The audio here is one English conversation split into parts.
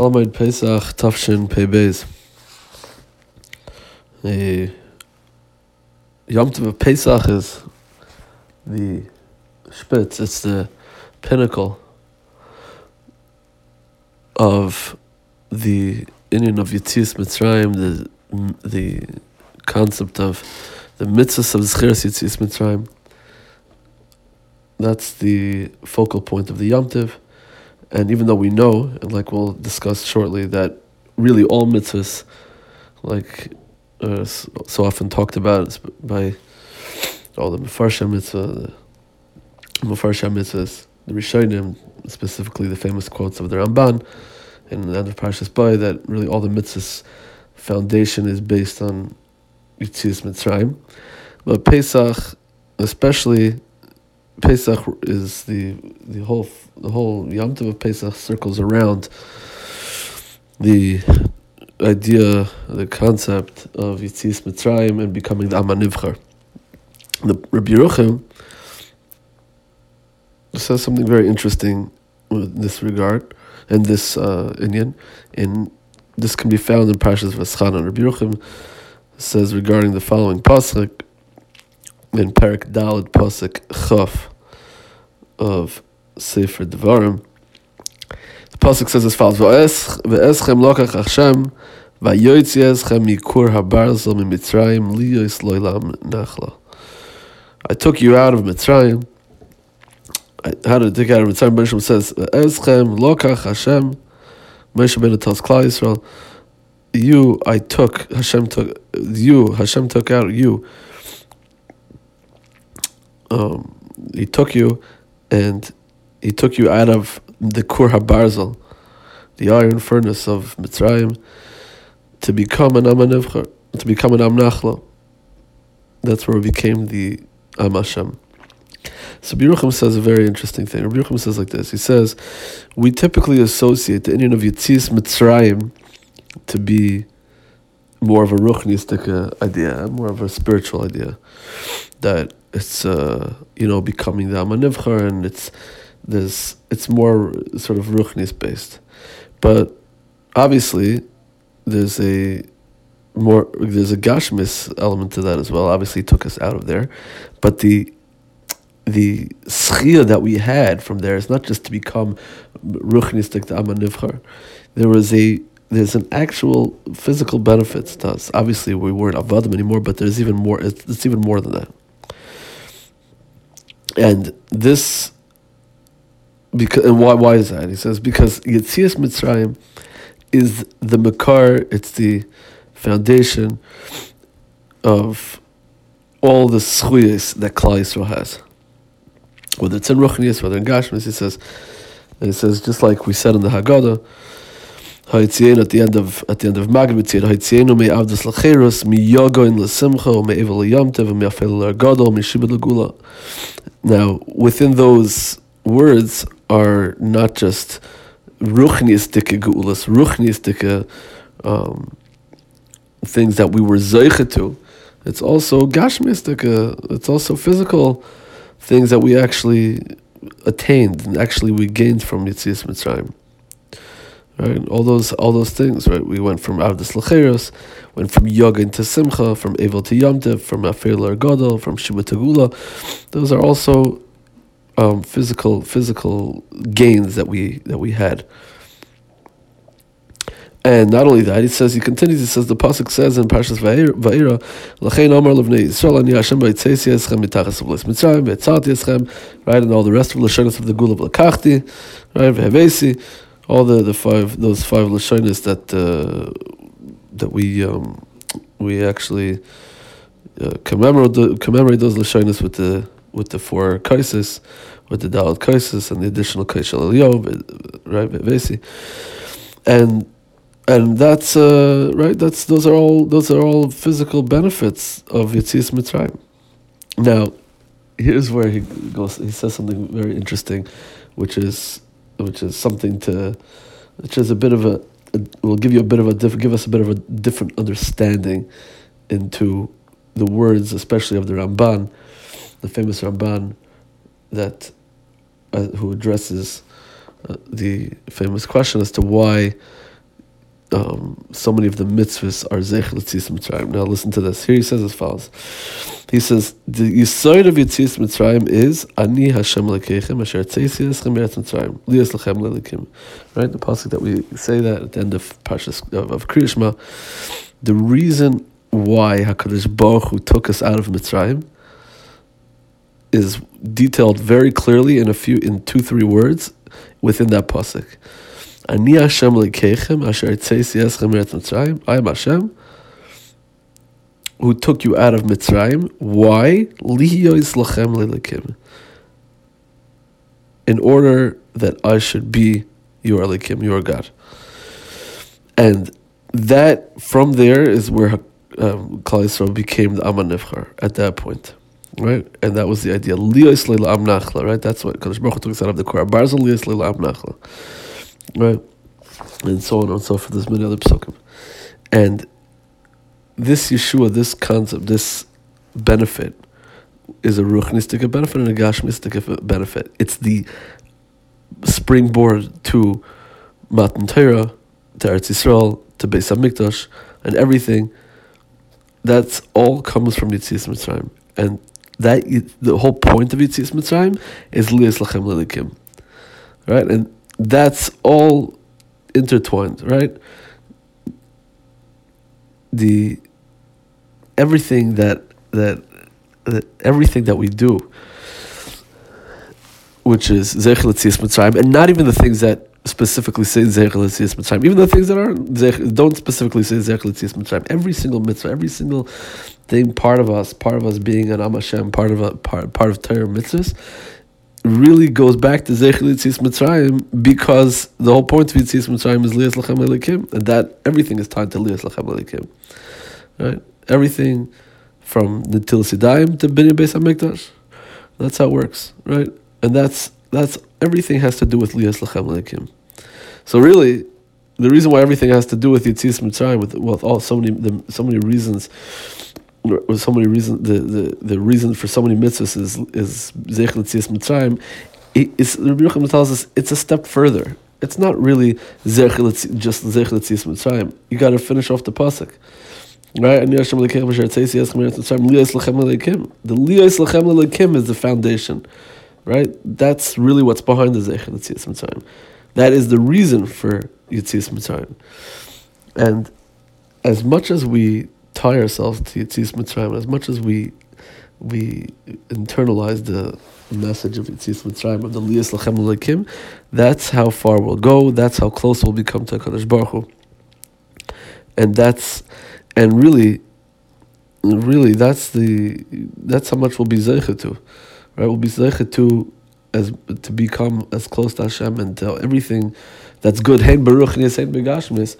Chalamoid Pesach Tafshin Pei Beis. The Yom Tov of Pesach is the spitz, it's the pinnacle of the inyan of Yitzias Mitzrayim, the the concept of the mitzvahs of Zchiras Yitzias Mitzrayim. That's the focal point of the Yom Tov. And even though we know, and like we'll discuss shortly, that really all mitzvahs, like uh, so often talked about by all the Mefarshim mitzvah, the Mefarshim mitzvahs, the Rishonim, specifically the famous quotes of the Ramban and the of Parshas Bo, that really all the mitzvahs foundation is based on Yitzias Mitzrayim. But Pesach, especially Pesach is the the whole the whole Yom Tov of Pesach circles around the idea, the concept of Yitzis Mitzrayim and becoming the Amanivchar. The Rabbi Yeruchim says something very interesting in this regard, in this uh, inyan, and this can be found in Parshas Vaschana. Rabbi Yeruchim says regarding the following pasuk in Parak Dalad Pasuk Chaf of Sefer Devarim. The pasuk says as follows: "Ve'eschem lokach Hashem va'yoytzi eschem mikur habarzel mimitzrayim liyos loilam nachla." I took you out of Mitzrayim. How did I take out of Mitzrayim? Moshe says, "Eschem lokach Hashem." Moshe ben tells Klal Yisrael, "You, I took Hashem took you. Hashem took out you. Um, he took you." And he took you out of the Kur HaBarzel, the iron furnace of Mitzrayim, to become an Amanevcher, to become an Amnachla. That's where we became the Am Hashem. So Biruchim says a very interesting thing. Biruchim says like this. He says, we typically associate the inyan of Yitzis Mitzrayim to be more of a ruchnistic uh, idea, more of a spiritual idea, that it's uh, you know becoming the amanivchar and it's there's it's more sort of ruchnis based, but obviously there's a more there's a gashmis element to that as well. Obviously, took us out of there, but the the schia that we had from there is not just to become ruchnistic the amanivchar. There was a there's an actual physical benefits to us. Obviously, we weren't avadim anymore, but there's even more. It's, it's even more than that. And this, because and why why is that? He says because Yitzias Mitzrayim is the makar. It's the foundation of all the schuyas that Klal Yisrael has. Whether it's in Ruchnias, whether in Gashmis, he says, and he says just like we said in the Haggadah, At the end of at the end of me avdas lacherus mi yogoin l'simcha me me afel me shibud l'gula. Now within those words are not just ruchnistic geulas, ruchnistic um, things that we were zeicha to. It's also gashmistic. It's also physical things that we actually attained and actually we gained from Yitzias Mitzrayim right? All those all those things, right? We went from Avdus Lacheros, went from Yoga to Simcha, from Evil to Yomtev, from Afir Gadol, from Shima to Gula. Those are also um, physical physical gains that we that we had. And not only that, he says, he continues, he says, the Pasuk says in Parshas Va'ira, L'chein Amar Levnei Yisrael, Ani Hashem Ba'itzesi Eschem Mitachas Avlis Mitzrayim, Ve'etzati Eschem, right, and all the rest of the Lashonis of the Gula L'kachti, right, Ve'hevesi, all the, the five those five lashonis that uh, that we um, we actually uh, commemorate the, commemorate those lashonis with the with the four kaisis, with the dalat kaisis and the additional kaishal eliyov, right, vesi, and and that's uh, right. That's those are all those are all physical benefits of Yitzis Mitzrayim. Now, here's where he goes. He says something very interesting, which is which is something to, which is a bit of a, a will give you a bit of a diff, give us a bit of a different understanding into the words, especially of the Ramban, the famous Ramban, that uh, who addresses uh, the famous question as to why um, so many of the mitzvahs are Zech L'Tzias Mitzrayim. Now listen to this. Here he says as follows. He says, the Yisoid of Yitzias Mitzrayim is Ani Hashem Lekechem Asher Tzeisi Eschem Mitzrayim Lias Lechem Lelikim. Right? The pasuk that we say that at the end of Parshas of, of Kriyashma. The reason why HaKadosh Baruch Hu took us out of Mitzrayim is detailed very clearly in a few, in two, three words within that pasuk. Lekechem asher tzeisi eschem eretz Mitzrayim. I am Hashem who took you out of Mitzrayim. Why? Lachem lelikim. In order that I should be your likim, your God. And that, from there, is where um, Yisrael became the Aman Nifchar at that point. Right? And that was the idea. Liyois leila am nachla, right? That's what Kadosh Baruch Hu took us out of the Korah. Barzel nachla right? And so on and so forth. There's many other psukim. And this Yeshua, this concept, this benefit is a ruchnistic benefit and a gashmistic benefit. It's the springboard to Matan Torah, to Eretz Yisrael, to Beis Hamikdash, and everything. That's all comes from Yitzias Mitzrayim, and that the whole point of Yitzias Mitzrayim is Lias Lachem Lelikim, right? And that's all intertwined, right? The everything that that, that everything that we do, which is Zech Mitzrayim, and not even the things that specifically say Zech Mitzrayim, even the things that aren't don't specifically say Zech Mitzrayim. Every single mitzvah, every single thing, part of us, part of us being an Am Hashem, part of a part part of Torah mitzvahs, really goes back to Zech Litzis Mitzrayim because the whole point of Yitzis Mitzrayim is Lias Lachem Elikim, and that everything is tied to Lias Lachem Elikim. Right? Everything from the Sidayim to Binyan Beis HaMikdash. That's how it works, right? And that's that's everything has to do with Lias Lachem Elikim. So really, the reason why everything has to do with Yitzis Mitzrayim, with, with all so many the, so many reasons so many reasons the, the, the reason for so many mitzvahs is is Zeich L'tzias Mitzrayim. It's the Rebbe tells us it's a step further. It's not really Zeich just L'tzias Mitzrayim. You got to finish off the pasuk. Right, and Yashem Lekim Asher. The Liyos Lechem Lekim is the foundation, right? That's really what's behind the Zeich L'tzias Mitzrayim. That is the reason for Yitzias Mitzrayim. And as much as we tie ourselves to Yitzis Mitzrayim as much as we we internalize the message of Yitzis Mitzrayim of the Liyas Lachem Lekim, that's how far we'll go. That's how close we'll become to Hakadosh Baruch Hu. And that's and really, really that's the that's how much we'll be zeicha to, right? We'll be zeicha to as to become as close to Hashem and to everything that's good. Hein Baruch Begashmis,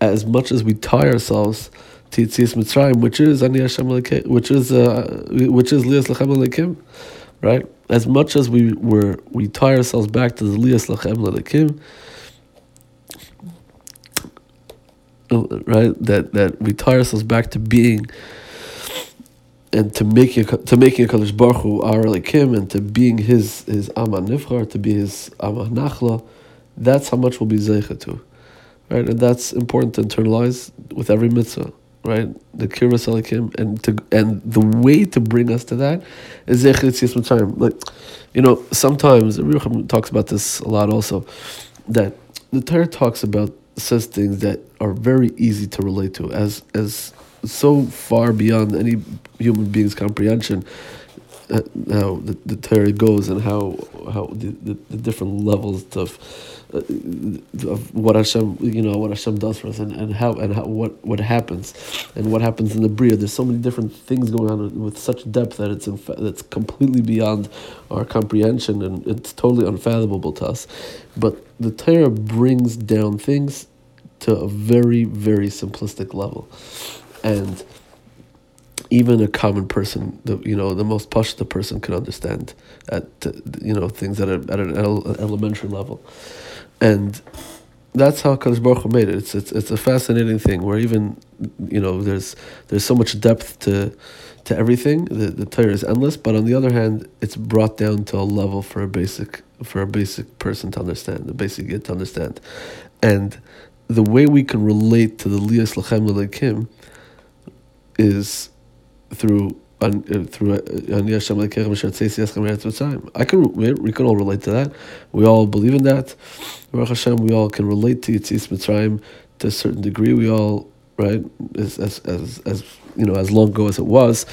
as much as we tie ourselves Titzias Mitzrayim, which is Ani Hashem which is uh, which is Lias Lekim, right? As much as we were we tie ourselves back to the Lias Lechem Lekim, right? That that we tie ourselves back to being and to making to making Kadosh Baruch Hu our Lekim and to being his his Aman Nifchar, to be his Aman Nachla. That's how much we'll be zeicha to, right? And that's important to internalize with every mitzvah right? The Elikim, and to and the way to bring us to that is Zechitzias Mitzrayim. Like, you know, sometimes Rucham talks about this a lot also, that the Torah talks about says things that are very easy to relate to, as as so far beyond any human being's comprehension. Uh, how the, the Torah goes and how how the, the, the different levels of of what Hashem, you know, what Hashem does for us, and, and how and how, what what happens, and what happens in the bria. There's so many different things going on with such depth that it's infa- that's completely beyond our comprehension, and it's totally unfathomable to us. But the Torah brings down things to a very very simplistic level, and even a common person, the you know the most pashta person can understand at uh, you know things at, a, at an elementary level and that's how Kadosh Baruch Hu made it. It's, it's it's a fascinating thing where even you know there's there's so much depth to to everything. The the Torah is endless, but on the other hand, it's brought down to a level for a basic for a basic person to understand, a basic yid to understand, and the way we can relate to the Lias Lachem Lekim is through uh, through I can we can all relate to that. We all believe in that. Hashem, we all can relate to Yitzis Mitzrayim to a certain degree. We all right as as as, as you know as long ago as it was.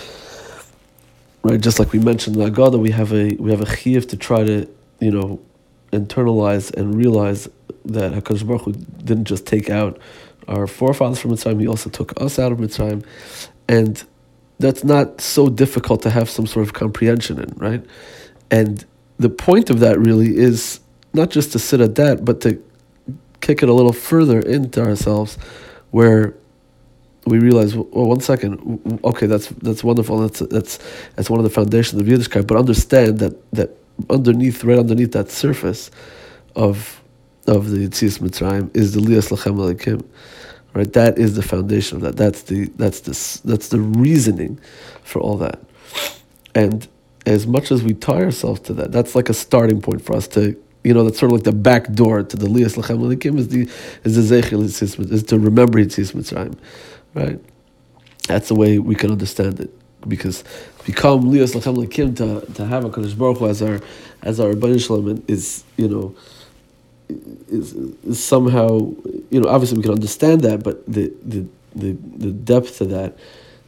Right, just like we mentioned in Agada, we have a we have a chiyuv to try to you know internalize and realize that Hakadosh Baruch Hu didn't just take out our forefathers from Mitzrayim; He also took us out of Mitzrayim, and that's not so difficult to have some sort of comprehension in, right? And the point of that really is not just to sit at that, but to kick it a little further into ourselves, where we realize, well, one second, okay, that's that's wonderful. That's that's that's one of the foundations of Yiddishkeit. But understand that that underneath, right underneath that surface of of the Yitzias Mitzrayim is the Lias Lachem Alekim right? That is the foundation of that. That's the that's the that's the reasoning for all that. And as much as we tie ourselves to that, that's like a starting point for us to you know that's sort of like the back door to the Lias Lachem Likim is the is the Zechel is to remember Yitzis Mitzrayim, right? That's the way we can understand it because become Lias Lachem Likim to to have a Kadosh Baruch Hu as our as our Shalom is you know is, is somehow you know obviously we can understand that, but the the the, the depth of that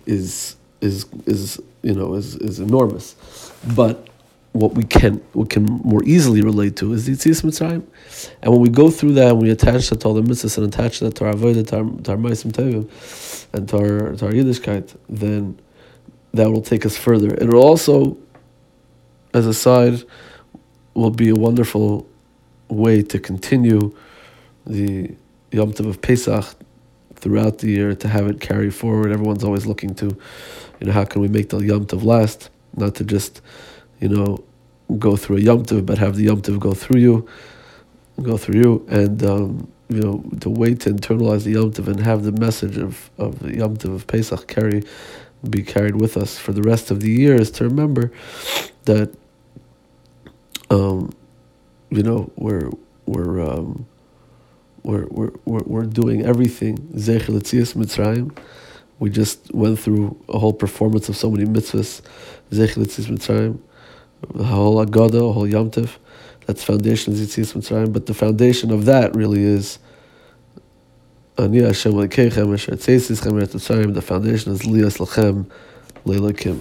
is is is you know is, is enormous. But what we can what can more easily relate to is the Yitzis Mitzrayim. And when we go through that and we attach that to all the mitzvahs and attach that to our avodah, to our, to our Maisim and to our, to our Yiddishkeit, then that will take us further. And it will also, as a side, will be a wonderful way to continue the Yom Tov of Pesach throughout the year to have it carry forward. Everyone's always looking to, you know, how can we make the Yom Tov last? Not to just, you know, go through a Yom Tov, but have the Yom Tov go through you, go through you, and um, you know, to wait to internalize the Yom Tov and have the message of, of the Yom Tov of Pesach carry, be carried with us for the rest of the year is to remember that um, you know, we're we're um, we're, we're, we're, doing everything. Letzias Mitzrayim. We just went through a whole performance of so many mitzvahs. Letzias Mitzrayim. The whole Agada, a whole Yom Tov. That's foundation of Yitzias Mitzrayim. But the foundation of that really is Ani Hashem Lekechem Asher Tzeisis Chem The foundation is Lias Lachem Leilakim.